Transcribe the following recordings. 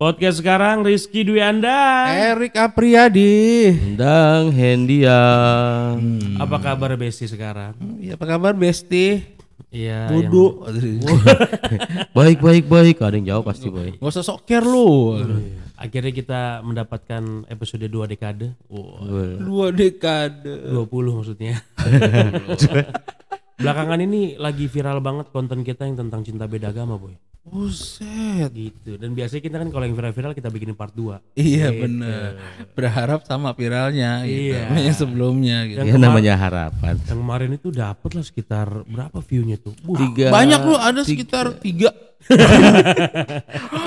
Podcast sekarang Rizky Dwi Anda. Erik Apriyadi. Endang Hendia. Apa kabar Besti sekarang? Ya, apa kabar Besti? Iya. Budu. baik baik baik. Ada yang jawab pasti boy. Gak usah soker lu. yang- akhirnya kita mendapatkan episode 2 dekade. Wow. Dua dekade. 20 maksudnya. Belakangan ini lagi viral banget konten kita yang tentang cinta beda agama, boy. Buset. Gitu. Dan biasanya kita kan kalau yang viral-viral kita bikinin part 2. Iya bener. Berharap sama viralnya gitu. Iya. Yang sebelumnya gitu. Ya namanya harapan. Yang kemarin itu dapet lah sekitar berapa view-nya tuh? Tiga. Banyak lu ada sekitar tiga.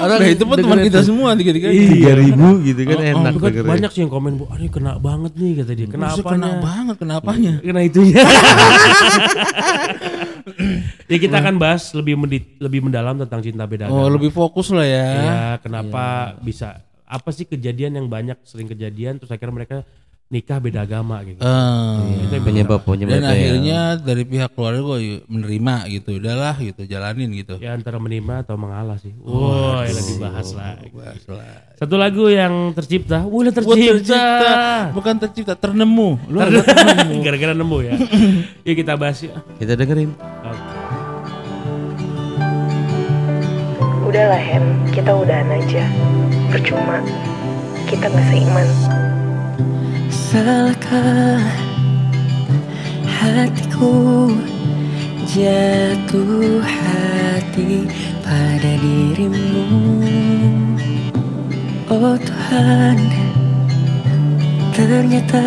Orang Nah itu pun teman kita semua tiga-tiga. Tiga ribu gitu kan enak Itu kan banyak sih yang komen, Bu, "Ah, ini kena banget nih," kata dia. Kenapa? kena banget kenapanya? Kena itunya. ya kita akan bahas lebih mendit- lebih mendalam tentang cinta beda Oh lebih fokus lah ya. Ya, kenapa bisa apa sih kejadian yang banyak sering kejadian terus akhirnya mereka nikah beda agama gitu. Eh, Itu yang penyebab penyebab dan akhirnya dari pihak keluarga gue menerima gitu. Udahlah gitu jalanin gitu. ya antara menerima atau mengalah sih. Wah, yang lagi bahas lah. Satu lagu yang tercipta. Wah, tercipta. tercipta, bukan tercipta, ternemu. Lu Gara-gara nemu ya. Yuk kita bahas ya. kita dengerin. Udahlah Hen, kita udahan aja. Percuma, kita nggak seiman. Salahkah hatiku jatuh hati pada dirimu? Oh Tuhan ternyata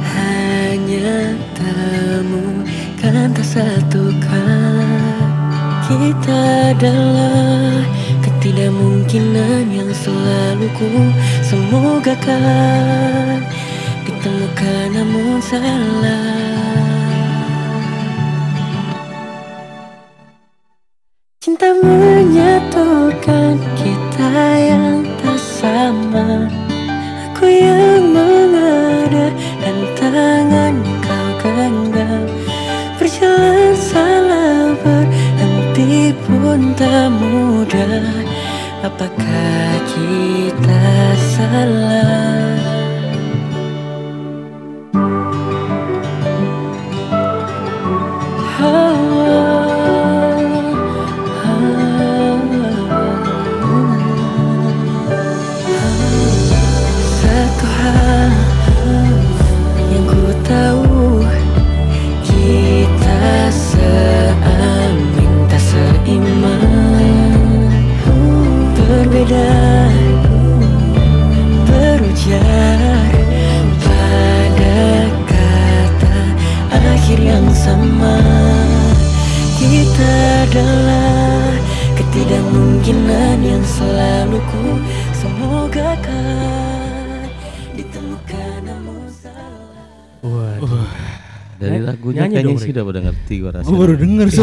hanya tamu kan tak satukan kita adalah ketidakmungkinan yang selalu ku semoga kan ditemukan namun salah. Cinta menyatukan kita yang tak sama. Aku yang mengada dan tangan kau genggam. Berjalan salah berhenti pun tak mudah Apakah kita salah?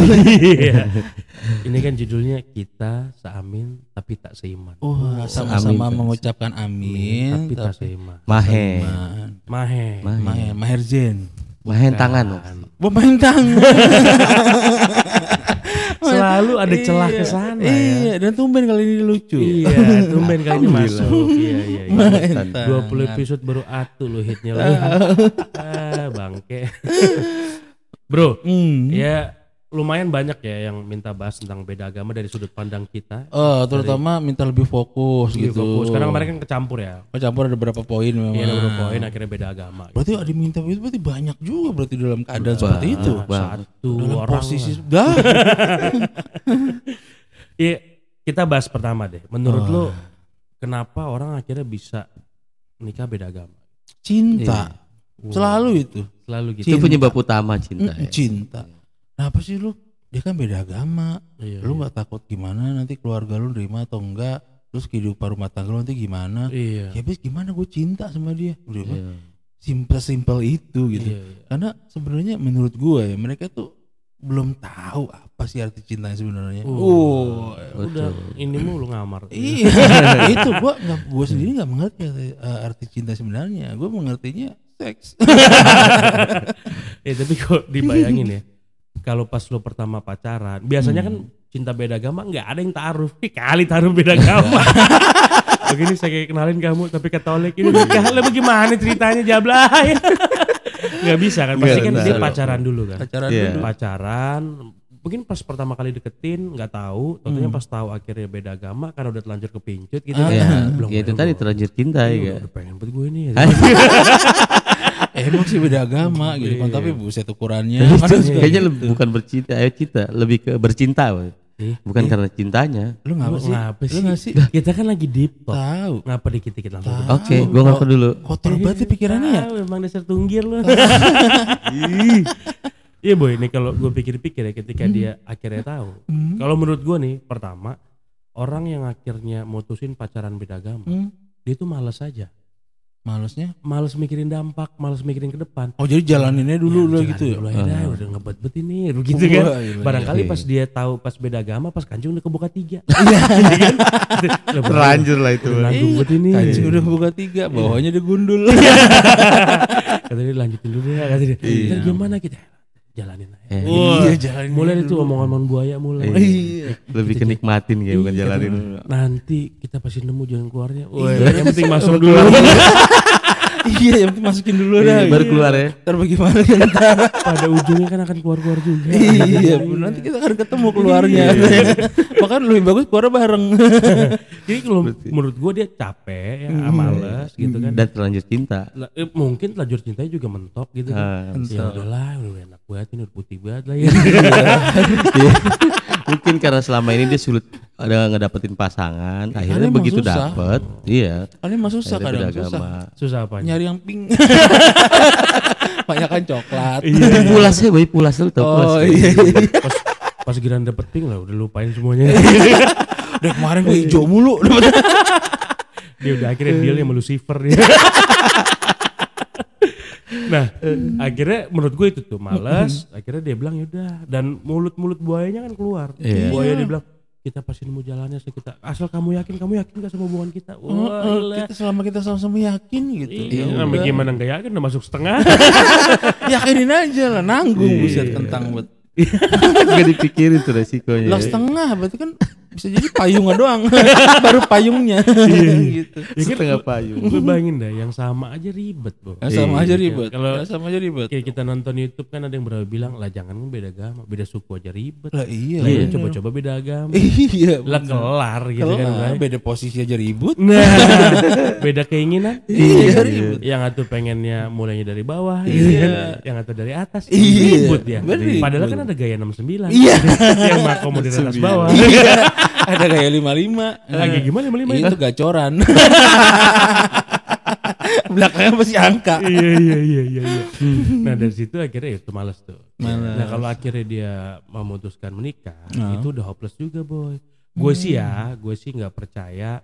Iya. Ini kan judulnya kita seamin tapi tak seiman. Wah, sama-sama mengucapkan amin. tapi tak seiman. Mahe. Mahe. Mahe. Maher, Maher Zen. Mahen tangan. Pemain tangan. Selalu ada celah ke Iya, sana ya. Iya, dan tumben kali ini lucu. Iya, tumben kali ini masuk. Iya, iya, iya. Main 20 tangan. episode baru atu lo hitnya lo. ah, bangke. Bro, Hmm. ya lumayan banyak ya yang minta bahas tentang beda agama dari sudut pandang kita. Oh, terutama minta lebih fokus Lebih gitu. fokus. Sekarang kemarin kan kecampur ya. Oh, campur ada berapa poin memang. Iya, ada beberapa poin akhirnya beda agama. Berarti ada minta itu berarti banyak juga berarti dalam keadaan seperti itu. Satu Dalam orang. posisi dah. Iya, kita bahas pertama deh. Menurut lo kenapa orang akhirnya bisa nikah beda agama? cinta. Wow. Selalu itu. Selalu gitu. Itu penyebab utama cinta. Mm, ya. cinta. Kenapa sih lu? Dia kan beda agama. Iya, lu nggak takut gimana nanti keluarga lu nerima atau enggak? Terus kehidupan rumah tangga lu nanti gimana? Iya. Ya habis gimana gue cinta sama dia? Udah Iya. simpel-simpel itu gitu. Iya, iya. Karena sebenarnya menurut gue ya mereka tuh belum tahu apa sih arti cintanya sebenarnya. Uh, Oh, Udah ini mulu ngamar. iya itu gue nggak gue sendiri nggak mengerti arti, eh, arti cinta sebenarnya. Gue mengertinya seks. Eh tapi kok dibayangin ya. Kalau pas lo pertama pacaran, biasanya kan cinta beda agama nggak ada yang taruh. Ih, Kali taruh beda agama. Begini saya kayak kenalin kamu tapi Katolik ini nikah. Lah bagaimana ceritanya jablay? Nggak bisa kan pasti kan dia pacaran dulu kan. Pacaran Iya. dulu. Pacaran mungkin pas pertama kali deketin nggak tahu, tentunya pas tahu akhirnya beda agama karena udah telanjur kepincut gitu kan. Ya, Belum ya itu tadi terlanjur cinta Iya, ya. udah pengen buat gue nih. Eh, Emang sih beda agama gitu kan, tapi buset ukurannya. Kayaknya gitu. bukan bercinta, ayo cinta, lebih ke bercinta. Ih, bukan karena cintanya. Lu ngapa sih? ngapa Lu sih? Kita kan lagi deep talk. Tahu. Ngapa dikit-dikit langsung? Tahu. Oke, gua ngaku dulu. Kotor banget ya pikirannya ya. Emang dasar tunggir lu. Ih. Iya boy, ini kalau gue pikir-pikir ya ketika dia akhirnya tahu. Kalau menurut gue nih, pertama orang yang akhirnya mutusin pacaran beda agama, Hmm. dia tuh males aja, Malesnya. males mikirin dampak, males mikirin ke depan. Oh jadi jalaninnya dulu Ya, lah jalan gitu ya. dulu aja dah, udah ngebet-bet ini, gitu kan. Wah, iya, Barangkali iya. pas dia tahu pas beda agama, pas kancing udah kebuka tiga. Iya kan? Terlanjur lah itu. udah nanggung bet ini. Kancing udah buka tiga, bawahnya udah gundul. Kata dia lanjutin dulu ya, kata dia. Iya. "Ntar gimana kita? Jalanin aja. Eh, Iya jalanin. Mulai itu omongan-omongan buaya mulai. Iya. lebih ke nikmatin kayak bukan Iya, jalanin. Nanti kita pasti nemu jalan keluarnya. Wah, Iya. yang penting masuk dulu. Iya, yang masukin dulu dah. Baru keluar ya. Ntar bagaimana kan ntar. Pada ujungnya kan akan keluar-keluar juga. Iya, nanti kita akan ketemu keluarnya. Bahkan lebih bagus keluar bareng. Jadi kalau menurut gua dia capek, ya, males gitu kan. Dan terlanjur cinta. Lah, eh, mungkin telajur cintanya juga mentok gitu kan. ya udahlah, udah enak banget ini udah putih banget lah ya. Iya. Mungkin karena selama ini dia sulit ada ngedapetin pasangan, akhirnya emang begitu susah. dapet, iya. Kalian mah susah akhirnya kadang susah. Susah apa? Nyari yang pink. Banyak kan coklat. Tapi pulas ya, boy pulas lu tau pulas. Oh iya. iya. Pas pas giran dapet pink lah udah lupain semuanya. Udah kemarin gue hijau mulu. dia udah akhirnya deal sama Lucifer dia. nah, akhirnya menurut gue itu tuh malas. Akhirnya dia bilang yaudah. Dan mulut-mulut buayanya kan keluar. Iya. Buaya dia bilang kita pasti nemu jalannya asal kita asal kamu yakin kamu yakin gak sama hubungan kita wah Oh, gila. kita selama kita sama-sama yakin gitu. Iya, Ya udah. gimana nggak yakin udah masuk setengah Yakinin aja lah nanggung buset kentang buat. Gak dipikirin tuh resikonya. Lah setengah berarti kan bisa jadi payungnya doang. Baru payungnya. gitu. Ya kan, Setengah payung. gue bayangin dah yang sama aja ribet bro Ya, sama aja Iya, ribet. kalau- Ya, sama aja ribet. kayak kita nonton YouTube kan ada yang berapa bilang lah jangan beda agama beda suku aja ribet Lah iya. Lah, ya bener. coba-coba beda agama Iya. lah kelar gitu kan Bray. beda posisi aja ribut. Nah, beda keinginan. Iya, ribut. Yang satu pengennya mulainya dari bawah, gitu Iya. kan. Yang satu dari atas. Iya, Ribut ya. Padahal kan ada gaya 69. Iya. yang makomodir atas bawah. Iya. Ada kayak lima lima. Lagi gimana 55 Itu gacoran. Belakangnya masih angka. iya iya iya iya. iya. Nah dari situ akhirnya itu males tuh. Males. Nah kalau akhirnya dia memutuskan menikah, itu udah hopeless juga boy. Gue sih ya, gue sih nggak percaya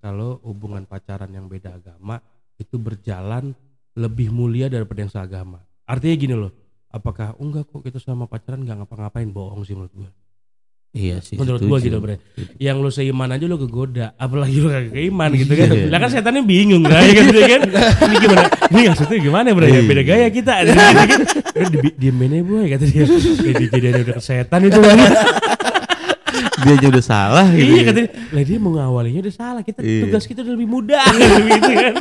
kalau hubungan pacaran yang beda agama itu berjalan lebih mulia daripada yang seagama. Artinya gini loh, apakah oh, enggak kok kita sama pacaran nggak ngapa-ngapain bohong sih menurut gue. Iya sih. Menurut setuju. gue gitu bre. Yang lu seiman aja lu kegoda, apalagi lu kagak keiman gitu kan. Iya. Lah kan setannya bingung kan, gitu kan. Ini gimana? Ini maksudnya gimana bre? Ya, beda gaya kita. Gitu kan. Kan di, diemin aja boy kata dia. Eh, dijadiin udah setan itu. Dia aja udah salah gitu. iya katanya. Lah dia mau ngawalinya udah salah. Kita Iya. tugas kita udah lebih mudah gitu kan.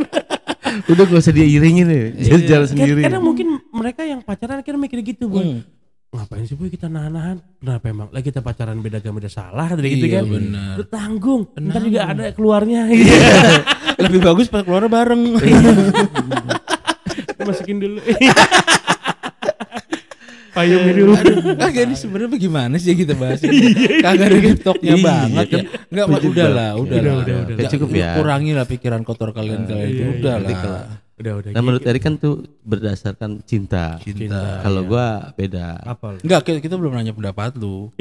Udah gak usah dia iringin ya. Dia jalan sendiri. Kadang mungkin mereka yang pacaran akhirnya mikir gitu boy. Hmm. Ngapain sih boy kita nahan-nahan? Kenapa emang? Lah kita pacaran beda agama udah salah katanya gitu Iya, kan. benar. Lu tanggung. Ntar juga ada keluarnya. Iya. Lebih bagus pas keluar bareng. masukin dulu payungnya dulu Kagak ini sebenarnya bagaimana sih kita bahas ini? Kagak ada TikToknya Iya, banget. Enggak, Mak, udah lah, udah lah. udah, udah. Kayak cukup ya. Kurangi lah pikiran kotor kalian kalian itu. iya, Udah iya. lah. Udah udah Nah menurut Erik kan tuh berdasarkan cinta. Cinta. Kalau gua beda. apa lu? Enggak, kita, kita belum nanya pendapat lu.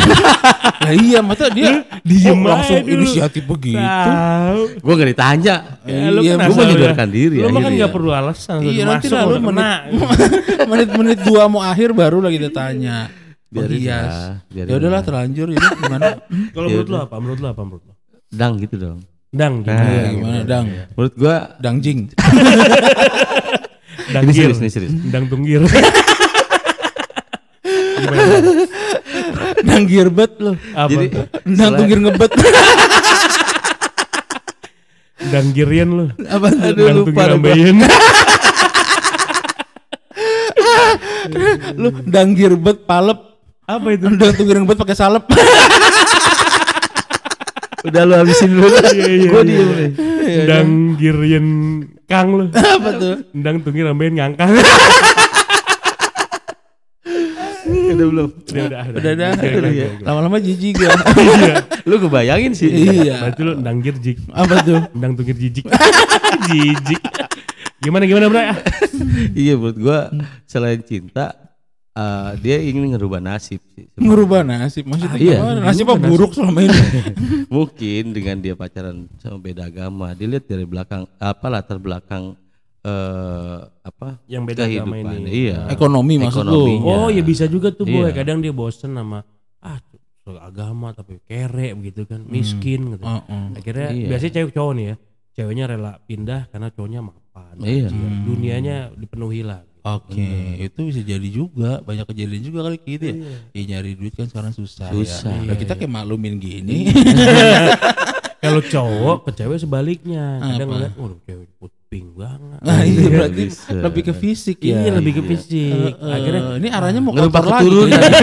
nah iya, masa dia Diem kok langsung dulu. inisiatif begitu. Tahu. Gua gak ditanya. Ya, lu Iya, gua menyodorkan udah- diri Lu mah kan nggak perlu alasan. Iya, Iya, nanti lah lu menit-menit dua mau akhir baru lagi kita tanya. Biarin Penghias. lah, biarin Ya udahlah lah. terlanjur ini gimana? Kalau menurut lu apa? Menurut lu apa menurut lu? Dang gitu dong. Dang Nah, gimana? Iya, gimana dang? Menurut gua Dangjing. Dang ini serius nih serius. Dang tunggir. Gimana? Nang girbet lo. Apa? Jadi Nang tunggir ngebet. Danggirian lu. Apa tuh? Aduh, Dang lupa tunggir gua. ambeien. Lu nang girbet palep. Apa itu? Nang tunggir ngebet pakai salep. udah lu habisin dulu. Iya, iya, Gua iya. diem nih. Danggirian kang lu. Apa tuh? Dang tunggir ambeien ngangkang. Udah belum. Udah udah. Udah. Lama-lama jijik gua. Iya. Lu kebayangin sih. Iya. Berarti lu danggir jik. Apa tuh? Dang tunggir jijik. Jijik. Gimana gimana, Bro? iya buat gua selain cinta eh, dia ingin ngerubah nasib sih. Ngerubah nasib maksudnya Iya. gimana? Nasibnya buruk selama ini. Mungkin dengan dia pacaran sama beda agama, dilihat dari belakang apa latar belakang eh apa Yang beda agama kehidupan. ini. Iya. Ekonomi maksud lu. Oh, ya bisa juga tuh, Boy. Iya. Kadang dia bosen sama ah soal agama tapi kere begitu kan, miskin gitu. Heeh. Akhirnya Iya. biasanya cewek cowok nih ya. Ceweknya rela pindah karena cowoknya mapan. Iya. gajian. Dunianya dipenuhi lah. Oke, itu bisa jadi juga banyak kejadian juga kali gitu ya. Iya. Ya nyari duit kan sekarang susah, Susah. ya. Nah, kita kayak maklumin gini. Kalau cowok ke cewek sebaliknya. Kadang ngeliat, waduh cewek putping banget. Nah, iya berarti bisa. lebih ke fisik ya. Iya, lebih ke fisik. Eh, Akhirnya ini arahnya mau kotor lagi.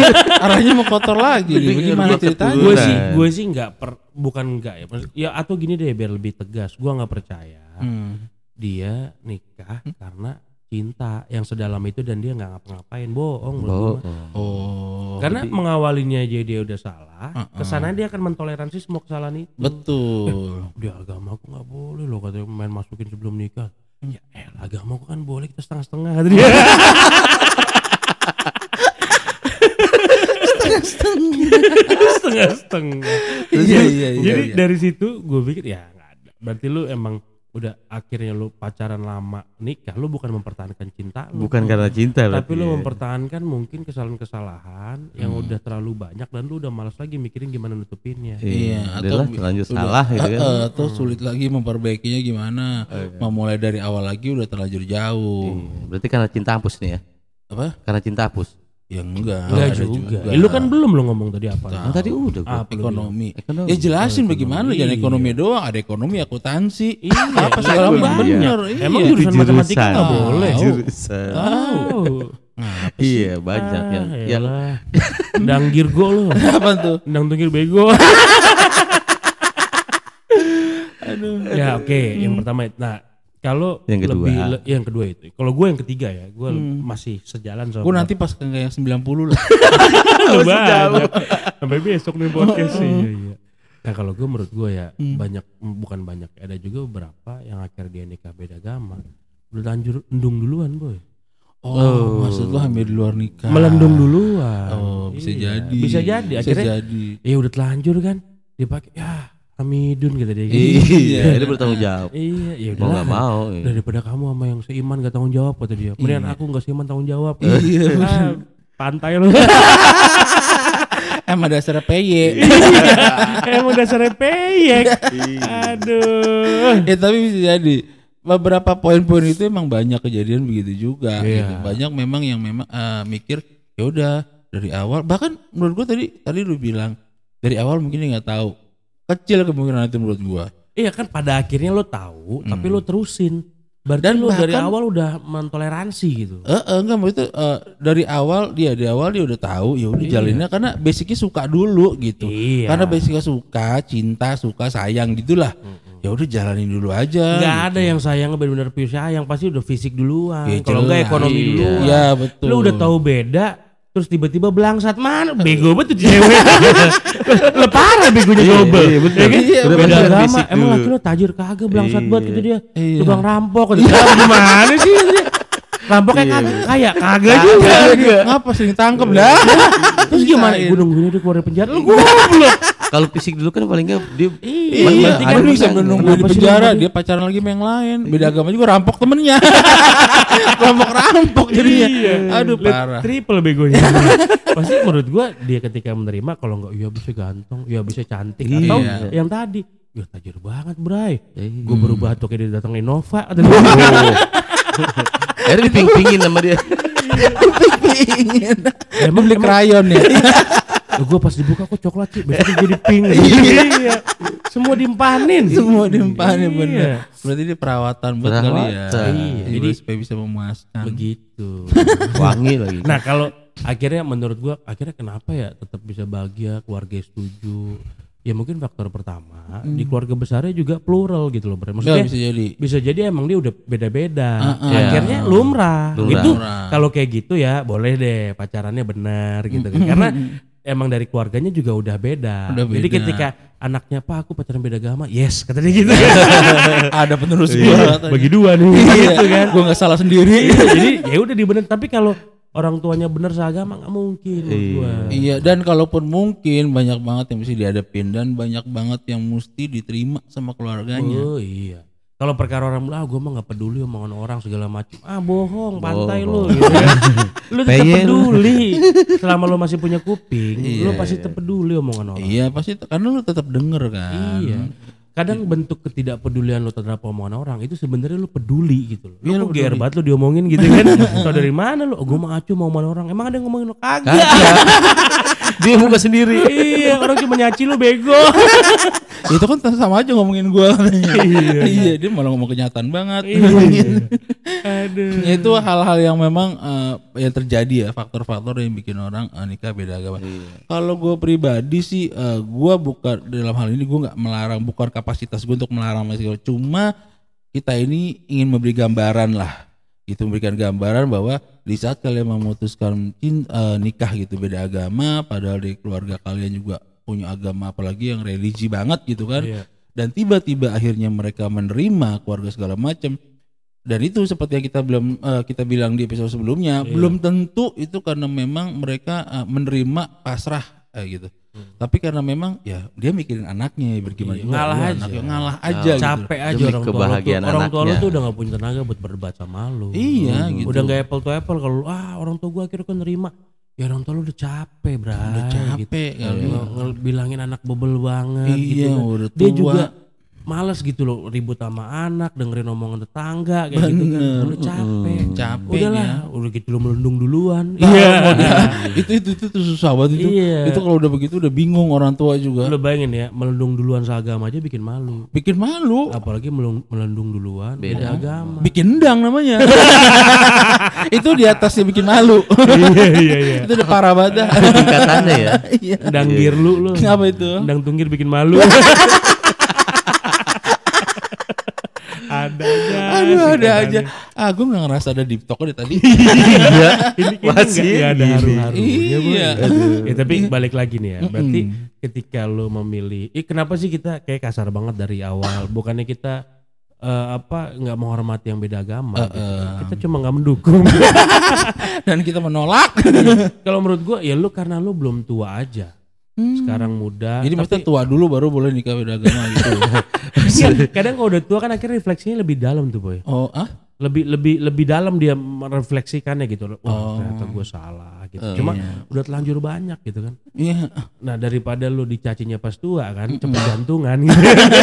arahnya mau kotor lagi. Bagaimana ceritanya? gue sih gue sih nggak per bukan nggak ya ya atau gini deh biar lebih tegas gue nggak percaya Hmm. dia nikah karena cinta yang sedalam itu dan dia nggak ngapa-ngapain bohong menurut Oh, karena mengawalinya aja dia udah salah Uh-uh. ke sana dia akan mentoleransi semua kesalahan itu betul. dia agama aku nggak boleh loh katanya main masukin sebelum nikah ya el agama aku kan boleh kita setengah-setengah kata dia setengah-setengah Iya iya iya. Jadi iya. dari situ gue pikir ya nggak ada. Berarti lu emang udah akhirnya lu pacaran lama nikah, lu bukan mempertahankan cinta lu. Bukan karena cinta tapi berarti lu ya. mempertahankan mungkin kesalahan-kesalahan yang udah terlalu banyak dan lu udah malas lagi mikirin gimana nutupinnya. Iya, Adalah atau terlanjur udah- salah gitu kan. Atau sulit lagi memperbaikinya gimana? Mau mulai dari awal lagi udah terlanjur jauh. Iya, Berarti karena cinta hapus nih ya. Apa? Karena cinta hapus. Ya enggak. Enggak ada juga. Eh, lu kan belum lu ngomong tadi apa? Kan tadi udah gua. Ah, belum. ekonomi. Ekonomi. Ya jelasin bagaimana jangan Iya. ekonomi doang, ada ekonomi akuntansi. Iya, apa segala iya. macam bener. Emang iya. jurusan matematika nggak Tahu. boleh? Jurusan. Tahu. Iya banyak yang Ah, yang elah. Dang girgo lu. apa tuh? Dang tungkir bego. Ya oke, yang pertama itu. Nah, kalau Yang kedua. lebih le- yang kedua itu. Kalau gue yang ketiga ya, gue masih sejalan sama Gue nanti pas ke yang 90 lah. Banyak. Sampai besok nih podcast iya iya. Nah, kalau gue menurut gue ya banyak bukan banyak, ada juga beberapa yang akhirnya dia nikah beda agama. Udah lanjut endung duluan, boy. Oh, maksud lu hamil di luar nikah. Melendung duluan. Oh, bisa Iya, jadi. Bisa jadi. Bisa Akhirnya jadi. ya udah telanjur kan. Dia pakai ya Hamidun gitu dia. gitu. iya, dia bertanggung jawab. Iya, ya Mau udah. nggak mau. iya. Daripada kamu sama yang seiman gak tanggung jawab kata dia. Mendingan aku gak seiman tanggung jawab. Iya, pantai lu. Emang dasarnya PY. Emang dasarnya peyek. Aduh. ya tapi bisa jadi beberapa poin-poin itu emang banyak kejadian begitu juga Iya. gitu. banyak memang yang memang eh, mikir ya udah dari awal bahkan menurut gua tadi tadi lu bilang dari awal mungkin dia nggak tahu kecil kemungkinan itu menurut gua Iya kan pada akhirnya lo tahu, tapi lo terusin. Berarti Dan lo dari bahkan- awal udah mentoleransi gitu. eh eh, enggak maksudnya eh, dari awal dia dari awal dia udah tahu ya udah Iya. karena basicnya suka dulu gitu Iya. karena basicnya suka cinta suka sayang gitulah ya udah jalanin dulu aja Nggak gitu. ada yang sayang benar-benar pure sayang, pasti udah fisik duluan. Ya, Kalau enggak ekonomi Iya. duluan. ya betul Lu udah tahu beda, terus tiba-tiba belangsat mana? Bego banget tuh cewek. Parah begonya Iya, double. iya, betul. Ya kan? Iya, Beda bener. agama, Fisik emang laki lo tajir kagak belangsat banget gitu dia. Iya. Tukang rampok gitu. Gimana sih? Rampoknya kagak kaya kagak juga. ngapa sering tangkep dah Terus gimana? Keluar dari penjara. Lu goblok. Kalau fisik dulu kan paling nggak dia Iya, Iya, berarti kan kan bisa menunggu di penjara, dia pacaran lagi sama yang lain. Beda agama juga rampok temennya. Rampok-rampok jadinya. Iya. Aduh parah. Triple begonya. Pasti menurut gua dia ketika menerima kalau enggak ya bisa ganteng, ya bisa cantik atau Iya. yang tadi Ya tajir banget bray Iya. Gue berubah tuh kayak dia datang Innova atau akhirnya diping-pingin sama dia. Ingin. Emang Beli krayon ya. Gue pas dibuka kok coklat sih besoknya jadi pink. Iya. Semua dimpanin. Semua dimpanin Iya. bener. Berarti dia perawatan buat kali ya. Iya, Jadi supaya bisa memuaskan. begitu. Wangi lagi. nah kalau akhirnya menurut gua akhirnya kenapa ya tetap bisa bahagia keluarga setuju? Ya mungkin faktor pertama. Di keluarga besarnya juga plural gitu loh maksudnya bisa jadi. bisa jadi emang dia udah beda-beda. Heeh. akhirnya lumrah, Lumrah. itu kalau kayak gitu ya boleh deh pacarannya benar gitu kan. Karena emang dari keluarganya juga udah beda. Udah jadi beda. ketika anaknya pak aku pacaran beda agama yes kata dia gitu Ada penerus Iya, gua bagi dua nih gitu kan Gua nggak salah sendiri. Iya, jadi ya udah dibener tapi kalau orang tuanya bener seagama nggak mungkin gua. Iya dan kalaupun mungkin banyak banget yang mesti dihadapin dan banyak banget yang mesti diterima sama keluarganya. Oh iya. Kalau perkara orang bilang, ah gue mah nggak peduli omongan orang segala macam. Ah bohong, pantai lu gitu kan. Lu tetap peduli. Selama lu masih punya kuping, lu pasti tetap peduli omongan orang. Iya pasti karena lu tetap denger kan. Iya. Kadang bentuk ketidakpedulian lu terhadap omongan orang itu sebenarnya lu peduli gitu Iya, kok lu GR banget lu diomongin gitu kan. Tau dari mana lu? Oh, gue mah acu mau omongan orang. Emang ada yang ngomongin lu kagak? Dia muka sendiri. iya, orang cuma nyaci lu bego. Itu kan sama aja ngomongin gua katanya. iya dia malah ngomong kenyataan banget. Iya. Aduh. Ya, itu hal-hal yang memang eh, yang terjadi ya faktor-faktor yang bikin orang eh, nikah beda agama. Kalau gue pribadi sih eh, gue bukan dalam hal ini gue nggak melarang bukan kapasitas gue untuk melarang masih cuma kita ini ingin memberi gambaran lah. Gitu memberikan gambaran bahwa di saat kalian memutuskan eh, nikah gitu beda agama padahal di keluarga kalian juga punya agama apalagi yang religi banget gitu kan. Iya. dan tiba-tiba akhirnya mereka menerima keluarga segala macam. Dan itu seperti yang kita belum eh, kita bilang di episode sebelumnya belum tentu itu karena memang mereka eh, menerima pasrah eh, gitu tapi karena memang ya dia mikirin anaknya bagaimana Iya, ngalah Wah, aja. anaknya ngalah aja gitu. Capek aja Demi orang tua lu Orang tua lu tuh udah gak punya tenaga buat berdebat sama lu. Iya, gitu. Udah gak apple to apple kalau lu, ah orang tua gua akhirnya kan nerima. Ya orang tua lu udah capek, Bray. udah capek gitu. Nge- nge- bilangin anak bebel banget Iya, gitu kan. udah Dia juga males gitu loh ribut sama anak, dengerin omongan tetangga kayak gitu kan. Bener. Udah capek. capek Udahlah, ya. udah gitu lu melendung duluan. Iya. itu, itu itu itu susah banget itu. Iya. Itu kalau udah begitu udah bingung orang tua juga. Lu bayangin ya, melendung duluan seagama aja bikin malu. Bikin malu. Apalagi melung- melendung duluan beda, agama. Bikin endang namanya. itu di atasnya bikin malu. iya iya iya. itu udah parah banget dah. Tingkatannya ya. Iya. Dang lu lu. Apa itu? Dang tunggir bikin malu. Ada aja. Aduh ada aja. Ah gue gak ngerasa ada deep talk deh tadi. Iya. Ini Masih ada haru-harunya. Iya. Ya, tapi balik lagi nih ya. Berarti ketika lo memilih, eh, kenapa sih kita kayak kasar banget dari awal? Bukannya kita eh, apa nggak menghormati yang beda agama? gitu. Kita cuma nggak mendukung. Dan kita menolak. Kalau menurut gua ya lu karena lu belum tua aja. Sekarang muda. Jadi tapi- maksudnya tua dulu baru boleh nikah beda agama gitu. Iya, kadang kalau udah tua kan akhirnya refleksinya lebih dalam tuh boy. Oh, ah? Lebih lebih lebih dalam dia merefleksikannya gitu loh. Wah ternyata gue salah gitu. Cuma udah telanjur banyak gitu kan. Iya. Nah daripada lu dicacinya pas tua kan, cepet jantungan gitu.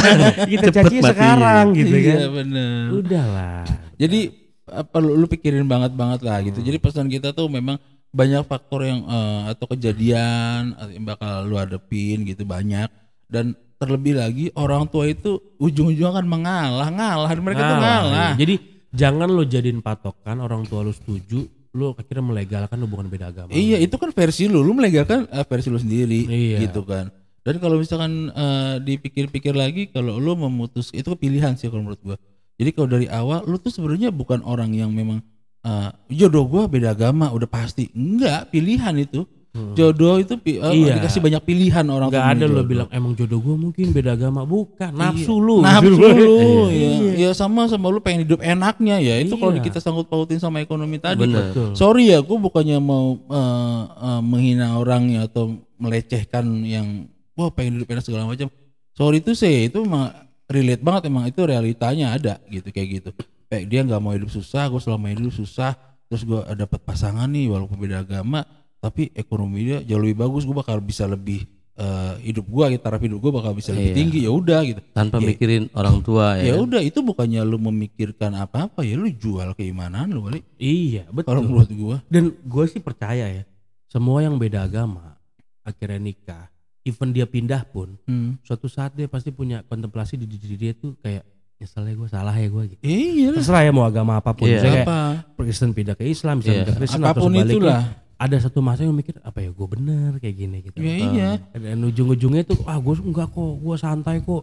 Kita caci matinya. sekarang gitu kan. Iya bener. Udahlah. Jadi apa lu, lu pikirin banget banget lah gitu. Jadi pesan kita tuh memang banyak faktor yang eh, atau kejadian eh, yang bakal lu hadepin gitu banyak dan terlebih lagi orang tua itu ujung-ujungnya kan mengalah, ngalah mereka tuh ngalah. iya. Jadi jangan lu jadiin patokan orang tua lu setuju, lu akhirnya melegalkan hubungan beda agama. Iya, itu kan versi lu, lu melegalkan eh, versi lu sendiri Iya. gitu kan. Dan kalau misalkan eh, dipikir-pikir lagi kalau lu memutus itu pilihan sih kalau menurut gua. Jadi kalau dari awal lu tuh sebenarnya bukan orang yang memang eh, jodoh gua beda agama udah pasti. Enggak, pilihan itu. Jodoh itu eh, Iya. dikasih banyak pilihan orang Gak ada lo bilang emang jodoh gue mungkin beda agama, bukan nafsu Iya. lu. Nafsu lu ya. Ya sama sama lu pengen hidup enaknya ya. Itu kalau Iya. kita sangkut pautin sama ekonomi tadi. Bener. Betul. Sorry ya, gue bukannya mau eh, eh, menghina orangnya atau melecehkan yang wah pengen hidup enak segala macam. Sorry itu sih itu emang relate banget emang itu realitanya ada gitu kayak gitu. Kayak dia nggak mau hidup susah, gue selama hidup susah, terus gue dapat pasangan nih walaupun beda agama, tapi ekonomi dia jauh lebih bagus, gue bakal bisa lebih eh, hidup gue, taraf hidup gue bakal bisa lebih Iya. tinggi ya udah gitu. Tanpa Ya, mikirin orang tua ya ya. udah itu bukannya lu memikirkan apa-apa ya lu jual keimanan lu kali Iya kalau betul. menurut gue. Dan gue sih percaya ya, semua yang beda agama akhirnya nikah, even dia pindah pun, Hmm. suatu saat dia pasti punya kontemplasi di diri dia tuh kayak nyesel ya gue salah ya gue gitu. Iya lah. Terserah ya mau agama apa pun. Iya. Misalnya kayak Apa? Kristen pindah ke Islam, Islam Iya. pindah ke Kristen atau Apa pun sebaliknya. itulah. Ada satu masa yang mikir apa ya gue bener kayak gini gitu. Ya iya. Dan ujung-ujungnya tuh ah gue enggak kok, gue santai kok.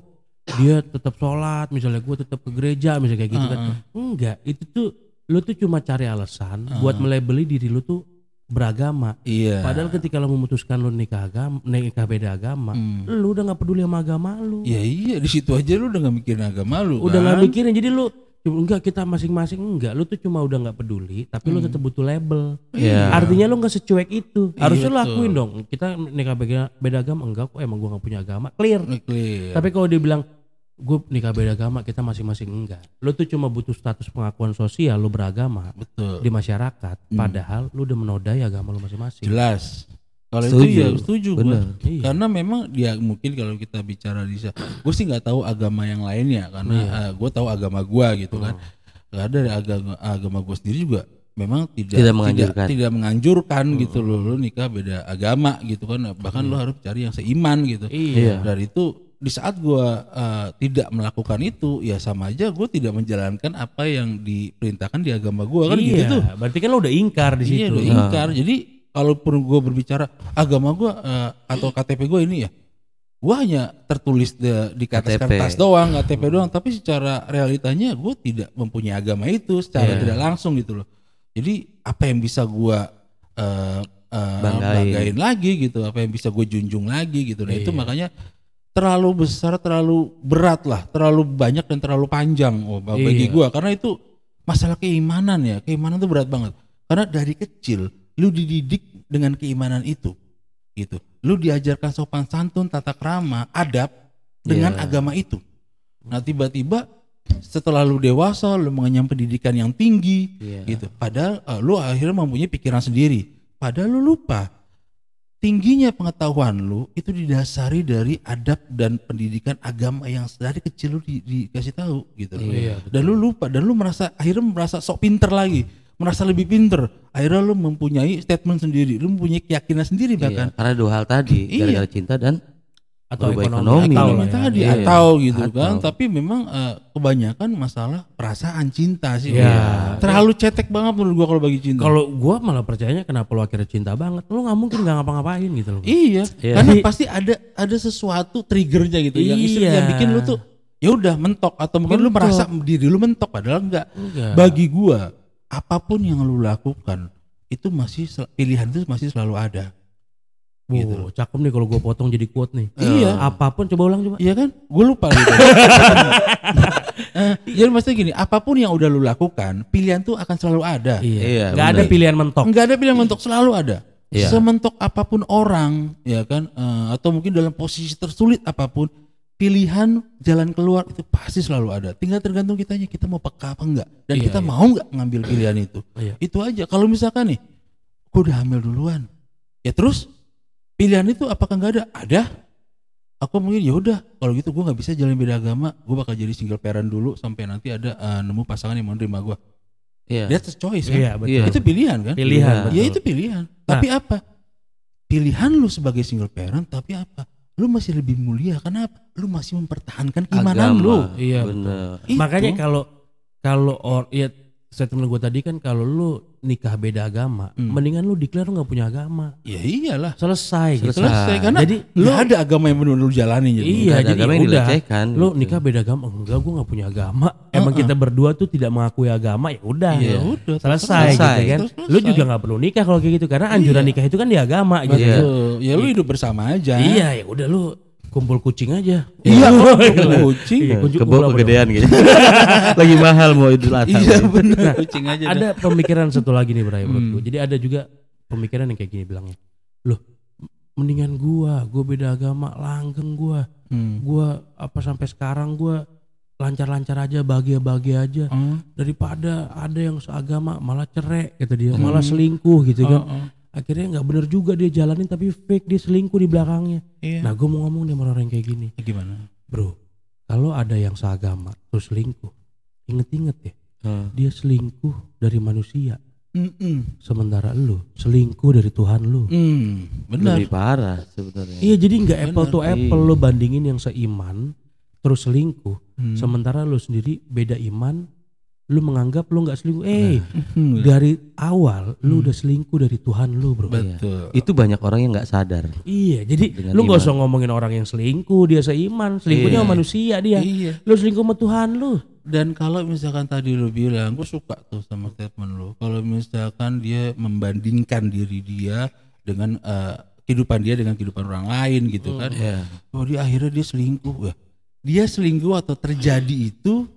Dia tetap sholat, misalnya gue tetap ke gereja, misalnya kayak gitu kan. Enggak, itu tuh lu tuh cuma cari alasan buat melabeli diri lu tuh beragama. Iya. Padahal ketika lu memutuskan lu nikah agama, nikah beda agama, Hmm. lu udah nggak peduli sama agama lu. Ya iya di situ aja lu udah gak mikirin agama lu udah kan? nggak mikirin jadi lu cuma enggak kita masing-masing enggak lu tuh cuma udah nggak peduli tapi lu tetap butuh label Iya. artinya lu nggak secuek itu harusnya lu betul. lakuin dong kita nikah beda, beda agama enggak kok emang gua nggak punya agama clear Clear. tapi kalau dia bilang gue nikah beda agama kita masing-masing enggak lu tuh cuma butuh status pengakuan sosial lu beragama Betul. di masyarakat padahal lu udah menodai agama lu masing-masing Jelas. Kalau itu ya setuju gua. Bener. Iya. Karena memang dia mungkin kalau kita bicara di gue sih nggak tahu agama yang lainnya karena gue tahu agama gua gitu kan. Gak ada agama agama gue sendiri juga memang tidak Tidak menganjurkan. tidak, menganjurkan gitu loh lu nikah beda agama gitu kan bahkan lu harus cari yang seiman gitu Iya. dan itu di saat gua eh, tidak melakukan itu ya sama aja gue tidak menjalankan apa yang diperintahkan di agama gua kan iya, gitu tuh berarti kan lu udah ingkar di Iya situ. udah ingkar. Jadi kalaupun gue berbicara agama gue atau KTP gue ini ya, gue hanya tertulis di, di kertas, KTP. kertas doang, KTP doang. Tapi secara realitanya gue tidak mempunyai agama itu secara Iya. tidak langsung gitu loh. Jadi apa yang bisa gue uh, uh, Banggain. banggain lagi gitu, apa yang bisa gue junjung lagi gitu. Nah itu makanya terlalu besar, terlalu berat lah, terlalu banyak dan terlalu panjang oh, bagi Iya. gua karena itu masalah keimanan ya, keimanan itu berat banget. Karena dari kecil lu dididik dengan keimanan itu, gitu. Lu diajarkan sopan santun, tata krama, adab dengan Iya. agama itu. Nah tiba-tiba setelah lu dewasa, lu mengenyam pendidikan yang tinggi, Iya. gitu. Padahal eh, lu akhirnya mempunyai pikiran sendiri. Padahal lu lupa tingginya pengetahuan lu itu didasari dari adab dan pendidikan agama yang dari kecil lu di- dikasih tahu gitu. loh. Iya, dan lu lupa dan lu merasa akhirnya merasa sok pinter lagi, merasa lebih pinter. Akhirnya lu mempunyai statement sendiri, lu mempunyai keyakinan sendiri Iya, bahkan. karena dua hal tadi Iya. gara-gara cinta dan atau ekonomi, ekonomi. atau Ekonomi lah ya. tadi Iya. atau gitu kan, Atau. tapi memang eh, kebanyakan masalah perasaan cinta sih. Iya. Terlalu cetek banget menurut gua kalau bagi cinta. Kalau gua malah percayanya kenapa lu akhirnya cinta banget, lu nggak mungkin nggak ngapa-ngapain gitu loh. Iya, Iya. karena pasti ada ada sesuatu triggernya gitu yang istri Iya. yang bikin lu tuh ya udah mentok atau mungkin lu Mentok. merasa diri lu mentok padahal enggak. Enggak. Bagi gua apa pun yang lu lakukan itu masih pilihan itu masih selalu ada. Gitu. cakep nih kalau gua potong jadi quote nih. Iya. Apa pun coba ulang coba. Iya kan? Gue lupa gitu. Eh, Jadi maksudnya gini, apa pun yang udah lu lakukan, pilihan tuh akan selalu ada. Iya, Nggak ada bener. pilihan mentok. Enggak ada pilihan mentok selalu ada. Iya. Sementok apa pun orang, ya kan, eh, atau mungkin dalam posisi tersulit apa pun, pilihan jalan keluar itu pasti selalu ada. Tinggal tergantung kitanya kita mau peka apa enggak dan Iya, kita iya. mau enggak ngambil pilihan itu. Iya. Itu aja. Kalau misalkan nih, gue udah hamil duluan, ya terus pilihan itu apakah enggak ada? Ada. Aku mungkin ya udah kalau gitu gue nggak bisa jalan beda agama, gue bakal jadi single parent dulu sampai nanti ada eh, nemu pasangan yang mau nerima gue. Iya. That's a choice kan? Iya, betul. Iya. Itu pilihan kan? Pilihan, Ya betul. itu pilihan. Tapi apa? Pilihan lu sebagai single parent tapi apa? Lu masih lebih mulia kenapa? Lu masih mempertahankan keimanan Agama. lu. Iya, Bener. Itu. Makanya kalau kalau or ya statement gue tadi kan kalau lu nikah beda agama, Hmm. mendingan lu declare lu nggak punya agama. ya iyalah. Selesai, gitu. Selesai. Selesai karena Jadi lu ada agama yang benar-benar lu jalani jadi. Iya, jadi agama yang udah. dilecehkan, Lu gitu. nikah beda agama, enggak gue nggak punya agama. Emang kita berdua tuh tidak mengakui agama, ya udah. Ya udah, Selesai, Selesai. gitu kan. Selesai. Lu juga nggak perlu nikah kalau kayak gitu karena anjuran nikah itu kan di agama gitu. Iya. Betul. Ya lu hidup bersama aja. Iya, ya udah lu kumpul kucing aja. Iya, kumpul kucing. Iya, kucing Kebo kumpul apa kegedean gitu. Lagi mahal mau idul adha. Iya benar. Kucing aja. dah. ada pemikiran satu lagi nih Bray Hmm. menurutku. Jadi ada juga pemikiran yang kayak gini bilangnya. Loh, mendingan gua, gua beda agama, langgeng gua. Hmm. Gua apa sampai sekarang gua lancar-lancar aja, bahagia-bahagia aja Oh. daripada ada yang seagama malah cerai kata dia, malah selingkuh gitu kan. Hmm. Oh, oh. Akhirnya nggak bener juga dia jalanin tapi fake dia selingkuh di belakangnya. Iya. Nah, gua mau ngomong nih sama orang kayak gini. Gimana? Bro, kalau ada yang seagama terus selingkuh, inget-inget ya, Hmm. dia selingkuh dari manusia Mm-mm. sementara lu selingkuh dari Tuhan lu. Hmm, benar. Lebih parah sebenarnya. Iya jadi nggak apple to Benar. apple Iya. lo bandingin yang seiman terus selingkuh, Hmm. sementara lu sendiri beda iman, lu menganggap lu nggak selingkuh. Eh Hmm, dari awal lu udah selingkuh dari Tuhan lu bro. Betul. Itu banyak orang yang nggak sadar. Iya jadi Dengan lu nggak usah ngomongin orang yang selingkuh dia seiman, selingkuhnya Iya. sama manusia dia. Iya. Lu selingkuh sama Tuhan lu. Dan kalau misalkan tadi lu bilang, gue suka tuh sama statement lu. Kalau misalkan dia membandingkan diri dia dengan eh, kehidupan dia dengan kehidupan orang lain gitu kan. Iya. Oh dia akhirnya dia selingkuh. Wah, dia selingkuh atau terjadi itu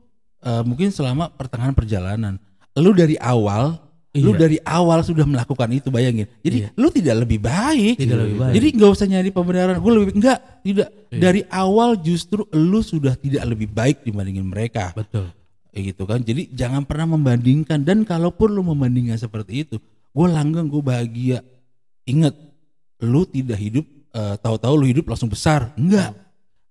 eh, mungkin selama pertengahan perjalanan. Lu dari awal, lu Iya. dari awal sudah melakukan itu bayangin. Jadi lu tidak lebih baik. Tidak lebih baik. Jadi nggak usah nyari pembenaran. Gue lebih enggak, tidak. Iya. Dari awal justru lu sudah tidak lebih baik dibandingin mereka. Betul. Kayak gitu kan. Jadi jangan pernah membandingkan dan kalaupun lu membandingkan seperti itu, gue langgeng, gue bahagia. Ingat, lu tidak hidup eh, tahu-tahu lu hidup langsung besar. Enggak.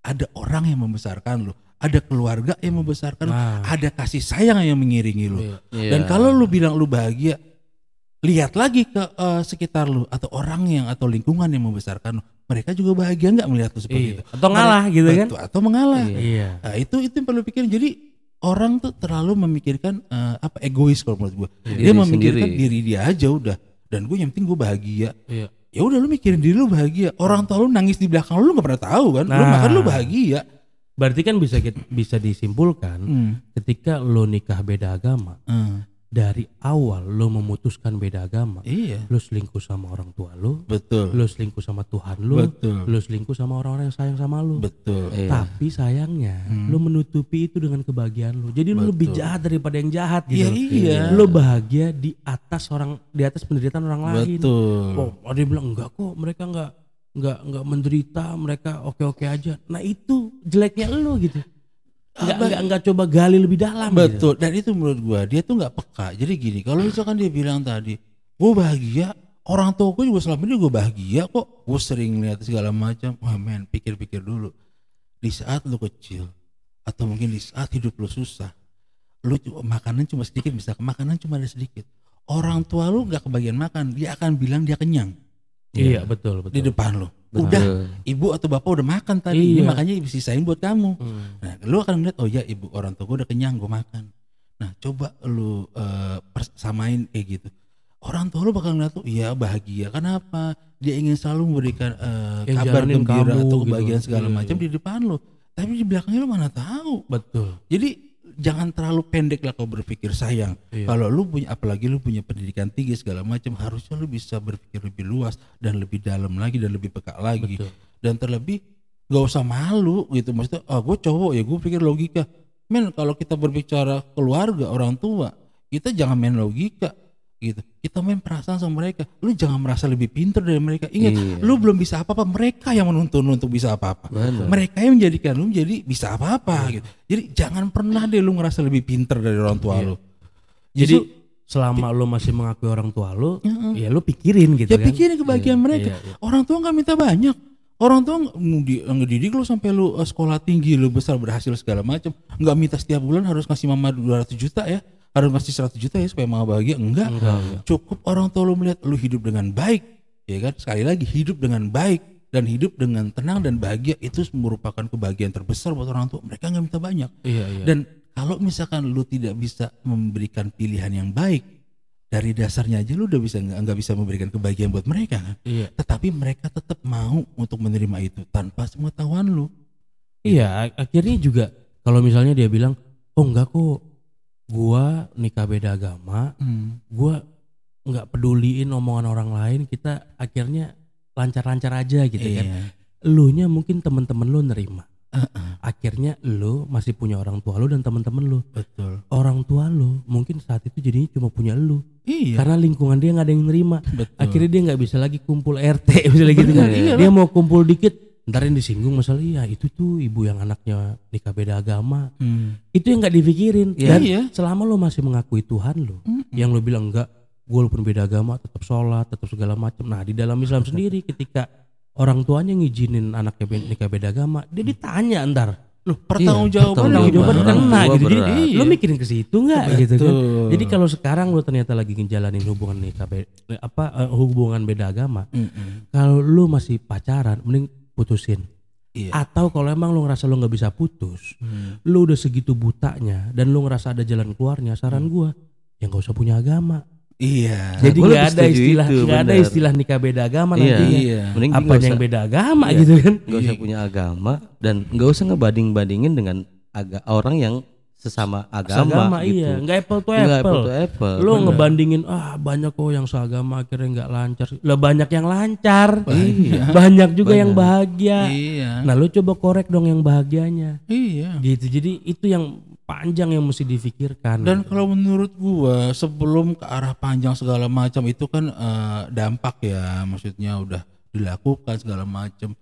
Ada orang yang membesarkan lu, ada keluarga yang membesarkan lu, Nah. ada kasih sayang yang mengiringi lu. Iya. Dan kalau lu bilang lu bahagia, lihat lagi ke eh, sekitar lu atau orang yang atau lingkungan yang membesarkan lu. Mereka juga bahagia nggak melihat lu seperti Iya. itu? Atau ngalah gitu kan? Atau mengalah. Iya. Nah, itu itu yang perlu pikirin. Jadi orang tuh terlalu memikirkan eh, apa egois kalau menurut gue. Dia Diri memikirkan sendiri. diri dia aja udah. Dan gue yang penting gue bahagia. Iya. Ya udah lu mikirin diri lu bahagia. Orang tua lu nangis di belakang lu, lu gak pernah tahu kan. Lu Nah. makan lu bahagia. Berarti kan bisa bisa disimpulkan Hmm. ketika lo nikah beda agama, Hmm. dari awal lo memutuskan beda agama, Iya. lo selingkuh sama orang tua lo, Betul. lo selingkuh sama Tuhan lo, Betul. lo selingkuh sama orang-orang yang sayang sama lo. Betul. Iya. Tapi sayangnya lo menutupi itu dengan kebahagiaan lo. Jadi lo Betul. lebih jahat daripada yang jahat Iya, gitu. iya. Lo bahagia di atas orang di atas penderitaan orang lain. Betul. Oh, ada yang bilang enggak kok, mereka enggak enggak enggak menderita, mereka oke-oke aja. Nah, itu jeleknya lo gitu. Enggak enggak enggak coba gali lebih dalam gitu. Betul. Dan itu menurut gua dia tuh nggak peka. Jadi gini, kalau misalkan dia bilang tadi, gue bahagia, orang tua gue juga selama ini gue bahagia kok. Gue sering lihat segala macam. Wah men, pikir-pikir dulu. Di saat lu kecil atau mungkin di saat hidup lu susah, lu cuma makanan cuma sedikit, misalkan makanan cuma ada sedikit. Orang tua lu nggak kebagian makan, dia akan bilang dia kenyang Iya, betul, betul. di depan. Betul. Udah, ibu atau bapak udah makan tadi, ini Iya. makanya sisain buat kamu. Hmm. Nah, lu akan ngeliat oh ya ibu orang tua gue udah kenyang gue makan. Nah, coba lu eh, pers- samain kayak gitu. Orang tua lu bakal ngeliat tuh iya bahagia. Kenapa? Dia ingin selalu memberikan eh, Yang kabar gembira kamu atau gitu. kebahagiaan segala Iya, macam iya. di depan lu. Tapi di belakangnya lu mana tahu. Betul. Jadi jangan terlalu pendek lah kau berpikir sayang. Iya. Kalau lu punya apalagi lu punya pendidikan tinggi segala macam, harusnya lu bisa berpikir lebih luas dan lebih dalam lagi dan lebih peka lagi. Betul. Dan terlebih gak usah malu gitu. Maksudnya, ah gue cowok ya gue pikir logika. Men kalau kita berbicara keluarga orang tua, kita jangan main logika gitu. Kita main perasaan sama mereka. Lu jangan merasa lebih pintar dari mereka. Ingat, Iya. lu belum bisa apa-apa. Mereka yang menuntun lu untuk bisa apa-apa. Mereka yang menjadikan lu menjadi bisa apa-apa gitu. Jadi jangan pernah deh lu ngerasa lebih pintar dari orang tua Iya. lu. Jadi Justru- selama lo masih mengakui orang tua lo, ya lo pikirin gitu ya kan. pikirin kebahagiaan mereka. iya, iya. Orang tua nggak minta banyak. Orang tua ngedidik lu sampai lu eh, sekolah tinggi, lu besar berhasil segala macam. Nggak minta setiap bulan harus ngasih mama 200 juta ya. Harus ngasih 100 juta ya supaya mama bahagia. Enggak. Cukup orang tua lu melihat lu hidup dengan baik. Ya kan? Sekali lagi hidup dengan baik dan hidup dengan tenang dan bahagia itu merupakan kebahagiaan terbesar buat orang tua. Mereka nggak minta banyak. Iya, iya. Dan kalau misalkan lu tidak bisa memberikan pilihan yang baik dari dasarnya aja lu udah bisa nggak nggak bisa memberikan kebahagiaan buat mereka kan. Iya. Tetapi mereka tetap mau untuk menerima itu tanpa pengetahuan lu. Iya, akhirnya juga kalau misalnya dia bilang, "Oh enggak kok, gua nikah beda agama, gua nggak peduliin omongan orang lain, kita akhirnya lancar-lancar aja gitu kan." Iya. Elunya mungkin temen-temen lu nerima. Heeh, Akhirnya lu masih punya orang tua lu dan temen-temen lu. betul. Orang tua lu mungkin saat itu jadinya cuma punya lu. Iya. Karena lingkungan dia nggak ada yang nerima. Betul. Akhirnya dia nggak bisa lagi kumpul RT misalnya gitu kan. Iya Dia mau kumpul dikit, ntar yang disinggung masalah iya itu tuh ibu yang anaknya nikah beda agama. Hmm. Itu yang nggak dipikirin. Iya. Dan Iya. selama lo masih mengakui Tuhan lo, yang lo bilang enggak, gue walaupun beda agama tetap sholat, tetap segala macam. Nah di dalam Islam sendiri ketika orang tuanya ngizinin anaknya be- nikah beda agama, dia ditanya ntar Loh, pertanggungjawaban pertanggungjawaban gimana? orang kena gitu. Jadi berat. lu mikirin ke situ nggak gitu kan? Jadi kalau sekarang lu ternyata lagi ngejalanin hubungan nikah be- apa eh, hubungan beda agama, Mm-mm. kalau lu masih pacaran mending putusin. Iya. Atau kalau emang lu ngerasa lu nggak bisa putus, Hmm. lu udah segitu butanya dan lu ngerasa ada jalan keluarnya, Hmm. saran gua ya nggak usah punya agama. Iya. Jadi nggak lebih ada istilah itu, nggak ada istilah nikah beda agama Iya. nantinya. Iya. Mending Apa yang usah- beda agama Iya. gitu kan? nggak usah punya agama dan nggak usah ngebanding-bandingin dengan aga orang yang sesama agama Seagama gitu. iya, nggak apple to Nggak apple. apple to apple. Lu Bener. ngebandingin ah banyak kok yang seagama akhirnya nggak lancar. Lah banyak yang lancar. Iya. Banyak juga yang bahagia. Iya. Nah, lu coba korek dong yang bahagianya. Iya. Gitu. Jadi itu yang panjang yang mesti difikirkan. Dan kalau menurut gua sebelum ke arah panjang segala macam itu kan eh, dampak ya, maksudnya udah dilakukan segala macam.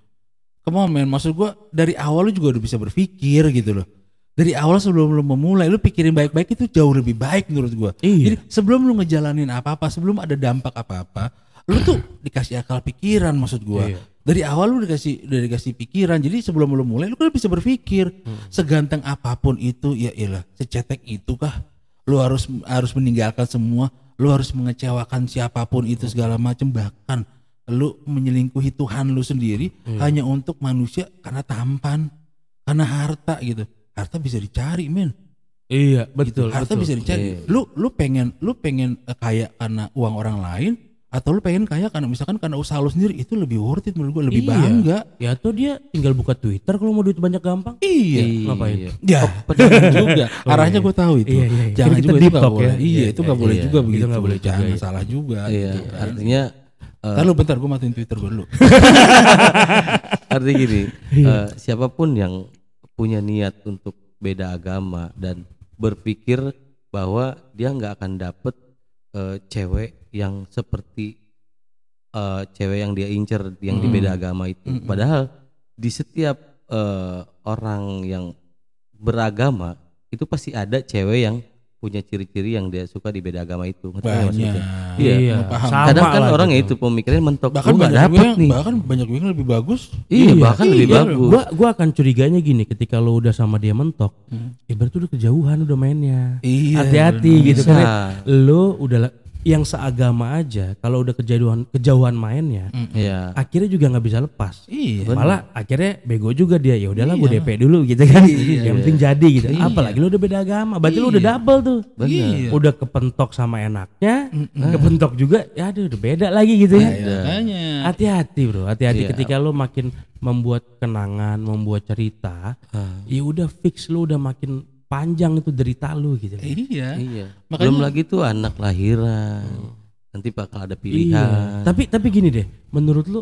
Come on man, maksud gua dari awal lu juga udah bisa berpikir gitu loh. Dari awal sebelum lu memulai lu pikirin baik-baik itu jauh lebih baik menurut gua. Iya. Jadi sebelum lu ngejalanin apa-apa, sebelum ada dampak apa-apa, lu tuh dikasih akal pikiran maksud gua. Iya. Dari awal lu dikasih udah dikasih pikiran. Jadi sebelum lu mulai lu kan bisa berpikir. Hmm. Seganteng apa pun itu ya ilah, secetek itu kah? Lu harus harus meninggalkan semua, lu harus mengecewakan siapa pun itu segala macam bahkan lu menyelingkuhi Tuhan lu sendiri Iya. hanya untuk manusia karena tampan, karena harta gitu. Harta bisa dicari, men. iya, Gitu. betul. Harta betul. bisa dicari. Lu lu pengen lu pengen eh, kaya karena uang orang lain atau lu pengen kaya karena misalkan karena usaha lu sendiri itu lebih worth it menurut gua, lebih Iya. bangga. Ya tuh dia tinggal buka Twitter kalau mau duit banyak gampang. Iya. Ngapain? Ya, jangan juga. Arahnya iya. gue tahu itu. Iya, iya, iya. Jangan kita juga itu deep nggak talk boleh. ya. Iya, Iya, itu nggak iya, boleh iya. juga Itu begitu. nggak boleh juga, Jangan iya. salah juga. Iya, gitu kan. artinya eh, Ntar lu bentar gue matiin Twitter gue dulu. artinya gini, Iya. eh, siapa pun yang punya niat untuk beda agama dan berpikir bahwa dia nggak akan dapet eh, cewek yang seperti eh, cewek yang dia incer yang di Mm. beda agama itu. Mm-mm. Padahal di setiap eh, orang yang beragama itu pasti ada cewek yang punya ciri-ciri yang dia suka di beda agama itu. Ngerti Banyak. maksudnya? Iya. Iya, paham. Kadang kan orang ya gitu. itu pemikirannya mentok. Bahkan Gua nggak banyak juga dapet yang, nih. bahkan banyak yang lebih bagus. Iya, bahkan lebih iya. bagus. Gua gua akan curiganya gini ketika lo udah sama dia mentok, Hmm. ya berarti udah kejauhan udah mainnya. Iya. Hati-hati gitu kan. Lo udah yang seagama aja kalau udah kejauhan kejauhan mainnya, Iya. akhirnya juga nggak bisa lepas. Iya. Malah akhirnya bego juga dia. Ya udahlah gue DP dulu gitu kan. yang penting jadi gitu. Apalagi lo udah beda agama, berarti lo udah double tuh. Iya. Udah kepentok sama enaknya, kepentok juga. Ya aduh udah beda lagi gitu ya. Iya. Hati-hati bro, hati-hati Iya. ketika lo makin membuat kenangan, membuat cerita, Ah. ya udah fix lo udah makin panjang itu derita lo gitu. Iya. Iya. Makanya- Belum lagi tuh anak lahiran. Nanti bakal ada Iya. pilihan. Tapi tapi gini deh, menurut lo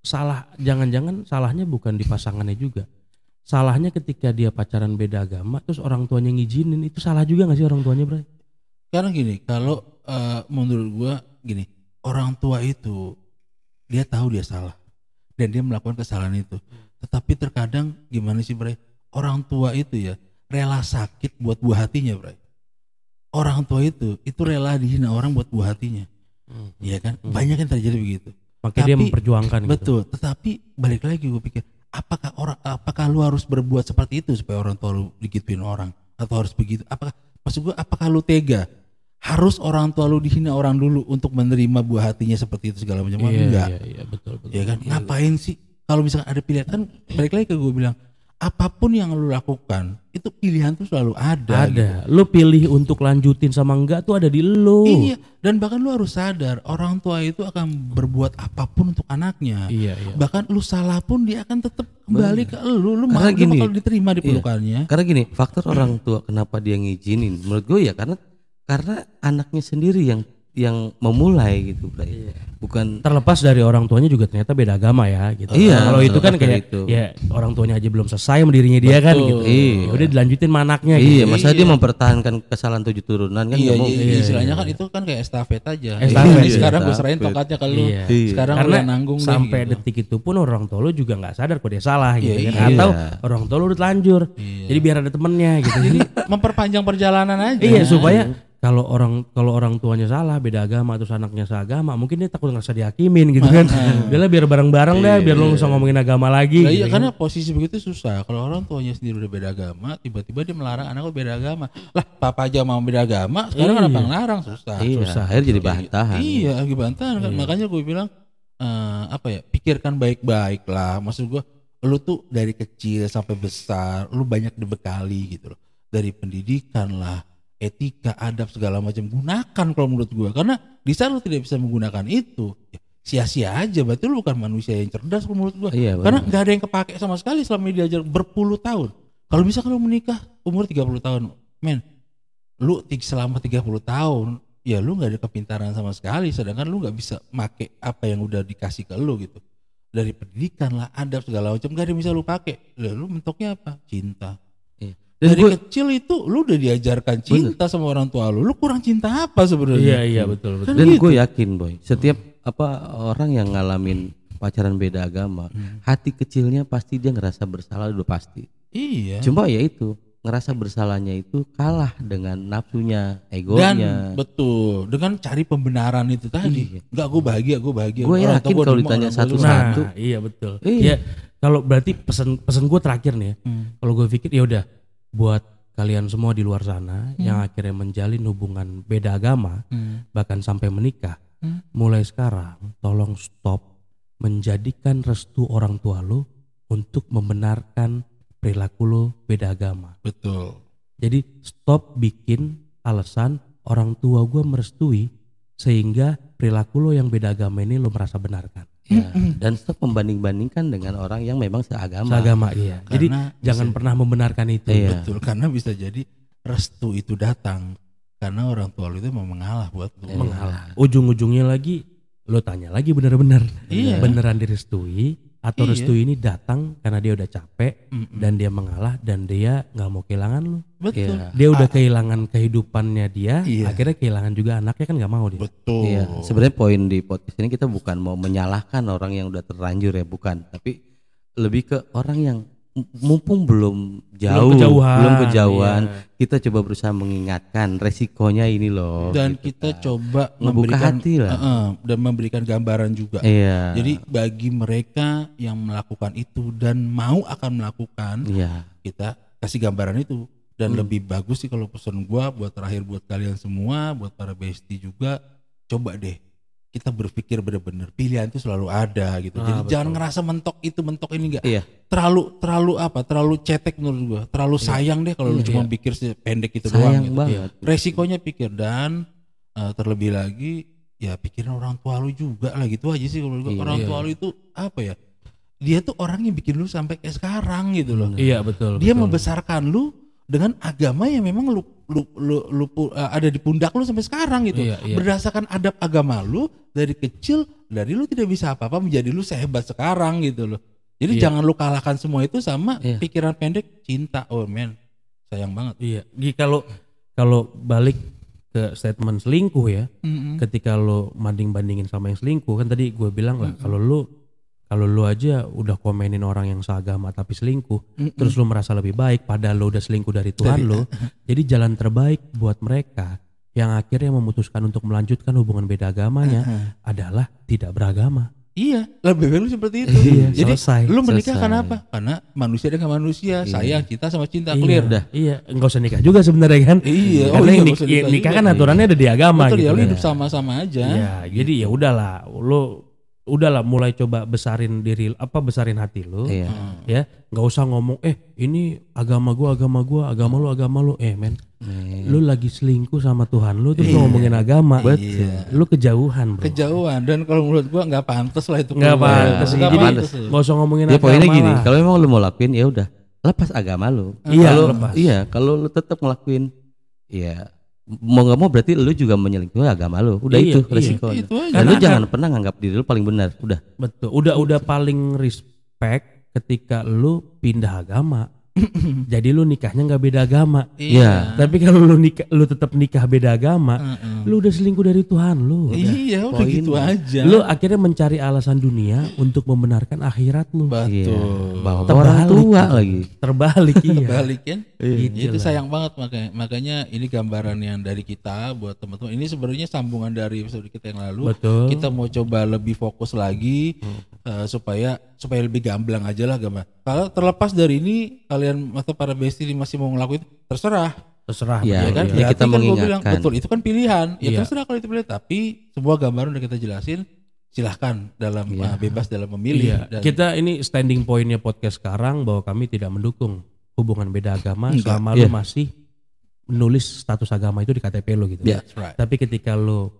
salah jangan-jangan salahnya bukan di pasangannya juga. Salahnya ketika dia pacaran beda agama terus orang tuanya ngizinin itu salah juga gak sih orang tuanya, Bro? Karena gini, kalau eh, menurut gua gini, orang tua itu dia tahu dia salah dan dia melakukan kesalahan itu. Tetapi terkadang gimana sih, Bray? Orang tua itu ya rela sakit buat buah hatinya, Bray. Orang tua itu itu rela dihina orang buat buah hatinya. Iya kan? Banyak yang terjadi begitu. Makanya dia memperjuangkan gitu. Betul, tetapi balik lagi gue pikir, apakah orang apakah lu harus berbuat seperti itu supaya orang tua lu digituin orang atau harus begitu? Apakah maksud gue apakah lu tega? Harus orang tua lu dihina orang dulu untuk menerima buah hatinya seperti itu segala macam? Iya, Enggak. iya, iya, betul, betul. Ya kan? Ngapain sih? Kalau misalkan ada pilihan kan balik lagi ke gue bilang, apa pun yang lu lakukan, itu pilihan tuh selalu ada. gitu. Ada. Lu pilih untuk lanjutin sama enggak tuh ada di lu. Iya, dan bahkan lu harus sadar orang tua itu akan berbuat apa pun untuk anaknya. Iya, iya. Bahkan lu salah pun dia akan tetap kembali ke lu, lu, Karena lu gini, bakal diterima di iya. pelukannya. Karena gini, faktor orang tua kenapa dia ngizinin? Menurut gue ya karena karena anaknya sendiri yang yang memulai gitu, Bray. Bukan terlepas dari orang tuanya juga ternyata beda agama ya gitu. Iya, Kalau itu kan kayak itu. ya orang tuanya aja belum selesai sama dirinya dia kan gitu. Iya. Ya udah dilanjutin sama anaknya Iya, gitu. masa dia mempertahankan kesalahan tujuh turunan kan Iya, mau. iya, istilahnya kan itu kan kayak estafet aja. Estafet, Jadi iya, sekarang gue serahin tongkatnya ke lu. Iya. Sekarang lu Karena yang nanggung deh, sampai gitu. detik itu pun orang tua lu juga nggak sadar kok dia salah gitu Iya, kan. iya. Atau orang tua lu udah telanjur. Jadi biar ada temennya gitu. Jadi memperpanjang perjalanan aja. iya supaya kalau orang kalau orang tuanya salah beda agama terus anaknya seagama mungkin dia takut ngerasa dihakimin gitu kan Udah lah biar bareng-bareng deh biar lu nggak usah ngomongin agama lagi iya gitu kan. karena posisi begitu susah. Kalau orang tuanya sendiri udah beda agama, tiba-tiba dia melarang anaknya beda agama. Lah papa aja mau beda agama, sekarang Iya. kenapa ngelarang susah. Iya, susah. akhirnya jadi bahan tahan. Iya, lagi bantahan kan. Makanya gue bilang eh, apa ya? Pikirkan baik-baik lah. Maksud gue, lu tuh dari kecil sampai besar, lu banyak dibekali gitu loh. Dari pendidikan lah, etika, adab segala macam gunakan kalau menurut gue. Karena di saat lu tidak bisa menggunakan itu, ya sia-sia aja. Berarti lu bukan manusia yang cerdas kalau menurut gue. Iya, Karena nggak ada yang kepake sama sekali selama diajar berpuluh tahun. Kalau bisa kalau menikah umur 30 tahun, men, lu selama 30 tahun, ya lu nggak ada kepintaran sama sekali, sedangkan lu nggak bisa make apa yang udah dikasih ke lu gitu. Dari pendidikan lah, adab segala macam gak ada yang bisa lu pakai. Lah lu mentoknya apa? Cinta. Dan Dari gue kecil itu lu udah diajarkan cinta sama orang tua lu. Lu kurang cinta apa sebenarnya? iya iya betul betul Kan dan gitu. gue yakin boy, setiap apa orang yang ngalamin pacaran beda agama, hati kecilnya pasti dia ngerasa bersalah udah pasti. Iya. Cuma ya itu ngerasa bersalahnya itu kalah dengan nafsunya, Dan egonya. betul dengan cari pembenaran itu tadi. Iya. Enggak gue bahagia, gue bahagia. Gue yakin kalau ditanya orang tua satu demo. nah satu. iya betul Iya. ya kalau berarti pesan pesan gue terakhir nih ya Hmm. kalau gue pikir ya udah buat kalian semua di luar sana Hmm. yang akhirnya menjalin hubungan beda agama Hmm. bahkan sampai menikah Hmm. mulai sekarang tolong stop menjadikan restu orang tua lo untuk membenarkan perilaku lo beda agama Betul. jadi stop bikin alasan orang tua gue merestui sehingga perilaku lo yang beda agama ini lo merasa benarkan Ya, dan stop membanding-bandingkan dengan orang yang memang seagama. seagama iya. Jadi Karena jangan bisa- pernah membenarkan itu. Iya. Betul, karena bisa jadi restu itu datang. Karena orang tua lu itu mau mengalah buat lu. mengalah. Ujung-ujungnya lagi lo tanya lagi bener-bener Iya. beneran direstui atau Iya. restu ini datang karena dia udah capek Mm-mm. dan dia mengalah dan dia nggak mau kehilangan lo Betul. Iya. dia udah kehilangan kehidupannya dia Iya. akhirnya kehilangan juga anaknya kan nggak mau dia Betul. Iya, sebenarnya poin di podcast ini kita bukan mau menyalahkan orang yang udah terlanjur ya, bukan, tapi lebih ke orang yang mumpung belum jauh, kejauhan, belum kejauhan, iya. kita coba berusaha mengingatkan resikonya ini loh. Dan gitu kita kan. coba memberikan hati lah. Heeh, dan memberikan gambaran juga. Iya. Jadi bagi mereka yang melakukan itu dan mau akan melakukan, iya. kita kasih gambaran itu. Dan lebih bagus sih kalau pesan gua buat terakhir buat kalian semua, buat para bestie juga, coba deh kita berpikir bener-bener pilihan itu selalu ada gitu. Ah, Jadi betul. jangan ngerasa mentok itu mentok ini enggak. Iya. Terlalu terlalu apa? Terlalu cetek menurut gua. Terlalu sayang deh kalau lu cuma pikir pendek itu doang gitu. banget. Resikonya pikir dan eh, terlebih lagi ya pikirin orang tua lu juga lah gitu aja sih kalau menurut gua. Iya. orang tua lu itu apa ya? Dia tuh orang yang bikin lu sampai kayak sekarang gitu loh. iya betul Dia betul. membesarkan lu dengan agama yang memang lu lu lu, lu uh, ada di pundak lu sampai sekarang gitu. Iya, iya. Berdasarkan adab agama lu dari kecil dari lu tidak bisa apa-apa menjadi lu sehebat sekarang gitu loh. Jadi Iya. jangan lu kalahkan semua itu sama Iya. pikiran pendek cinta. Oh men, sayang banget. Iya, Gi, kalau kalau balik ke statement selingkuh ya, Mm-mm. ketika lo banding-bandingin sama yang selingkuh kan tadi gue bilang lah kalau lo kalau lo aja udah komenin orang yang seagama tapi selingkuh, Mm-mm. terus lo merasa lebih baik padahal lo udah selingkuh dari Tuhan Dari- lo, jadi jalan terbaik buat mereka yang akhirnya memutuskan untuk melanjutkan hubungan beda agamanya Uh-huh. adalah tidak beragama. Iya, lebih baik lu seperti itu. Iya, Jadi selesai, lu menikah selesai. karena apa? Karena manusia dengan manusia, sayang, cinta sama cinta, Iya, clear. Udah. Iya, enggak usah nikah juga sebenarnya kan. Iya, oh Karena iya, yang nggak nik- ya, nikah nikah kan aturannya ada di agama Betul gitu. ya, lu kan. hidup sama-sama aja. Ya, jadi ya udahlah, lo udahlah mulai coba besarin diri apa besarin hati lo. Iya. Ya, nggak usah ngomong eh ini agama gua, agama gua, agama lu, agama lu. Eh, men, Nih. lu lagi selingkuh sama Tuhan lu terus Iya. lu ngomongin agama. Iya. Lu kejauhan, Bro. Kejauhan dan kalau menurut gua nggak pantas lah itu. Nggak keluar. pantas. Nggak Jadi pantas. nggak usah ngomongin Ya agama. poinnya gini, kalau memang lu mau lakuin ya udah lepas agama lu. Iya, Kalau lepas. iya, kalau lu tetap ngelakuin ya mau nggak mau berarti lu juga menyelingkuhi agama lu. Udah Iya, itu iya. resikonya. Itu aja. Dan lu jangan pernah nganggap diri lu paling benar. Udah. Betul. Udah udah paling respect ketika lu pindah agama. jadi lu nikahnya nggak beda agama. Iya. Tapi kalau lu nikah lu tetap nikah beda agama, Heeh. lu udah selingkuh dari Tuhan lu. Iya, udah gitu aja. Lu akhirnya mencari alasan dunia untuk membenarkan akhirat lu. Iya. Betul. Bawa Terbalik orang tua lagi. Terbalik iya. Balik kan? Gitu itu lah. sayang banget makanya makanya ini gambaran yang dari kita buat teman-teman. Ini sebenarnya sambungan dari episode kita yang lalu. Betul. Kita mau coba lebih fokus lagi eh, supaya supaya lebih gamblang aja lah gambar. Kalau terlepas dari ini kalian atau para besti ini masih mau ngelakuin terserah Terserah. Iya, ya kan? iya. Berarti kita kan gua bilang mengingatkan. betul itu kan pilihan. Ya Iya. terserah kalau itu pilihan tapi sebuah gambaran udah kita jelasin silahkan dalam Iya. eh, bebas dalam memilih. Iya. Dan- Kita ini standing pointnya podcast sekarang bahwa kami tidak mendukung hubungan beda agama Enggak. selama Iya. lu masih menulis status agama itu di KTP lu gitu. That's right. Tapi ketika lu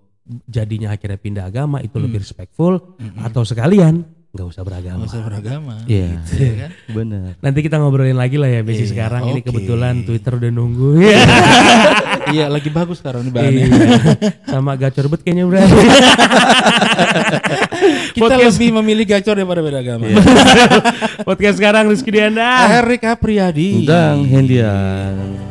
jadinya akhirnya pindah agama itu Hmm. lebih respectful atau sekalian nggak usah beragama. Nggak usah beragama. Iya. Gitu, ya kan? Bener. Nanti kita ngobrolin lagi lah ya Besi Iya, sekarang ini oke. kebetulan Twitter udah nunggu. iya lagi bagus sekarang nih bahannya. Iya. Sama gacor bet kayaknya bro. Kita Podcast- lebih memilih gacor daripada beragama. Podcast sekarang Rizky Dianda. Erik Apriyadi. Undang Hendian.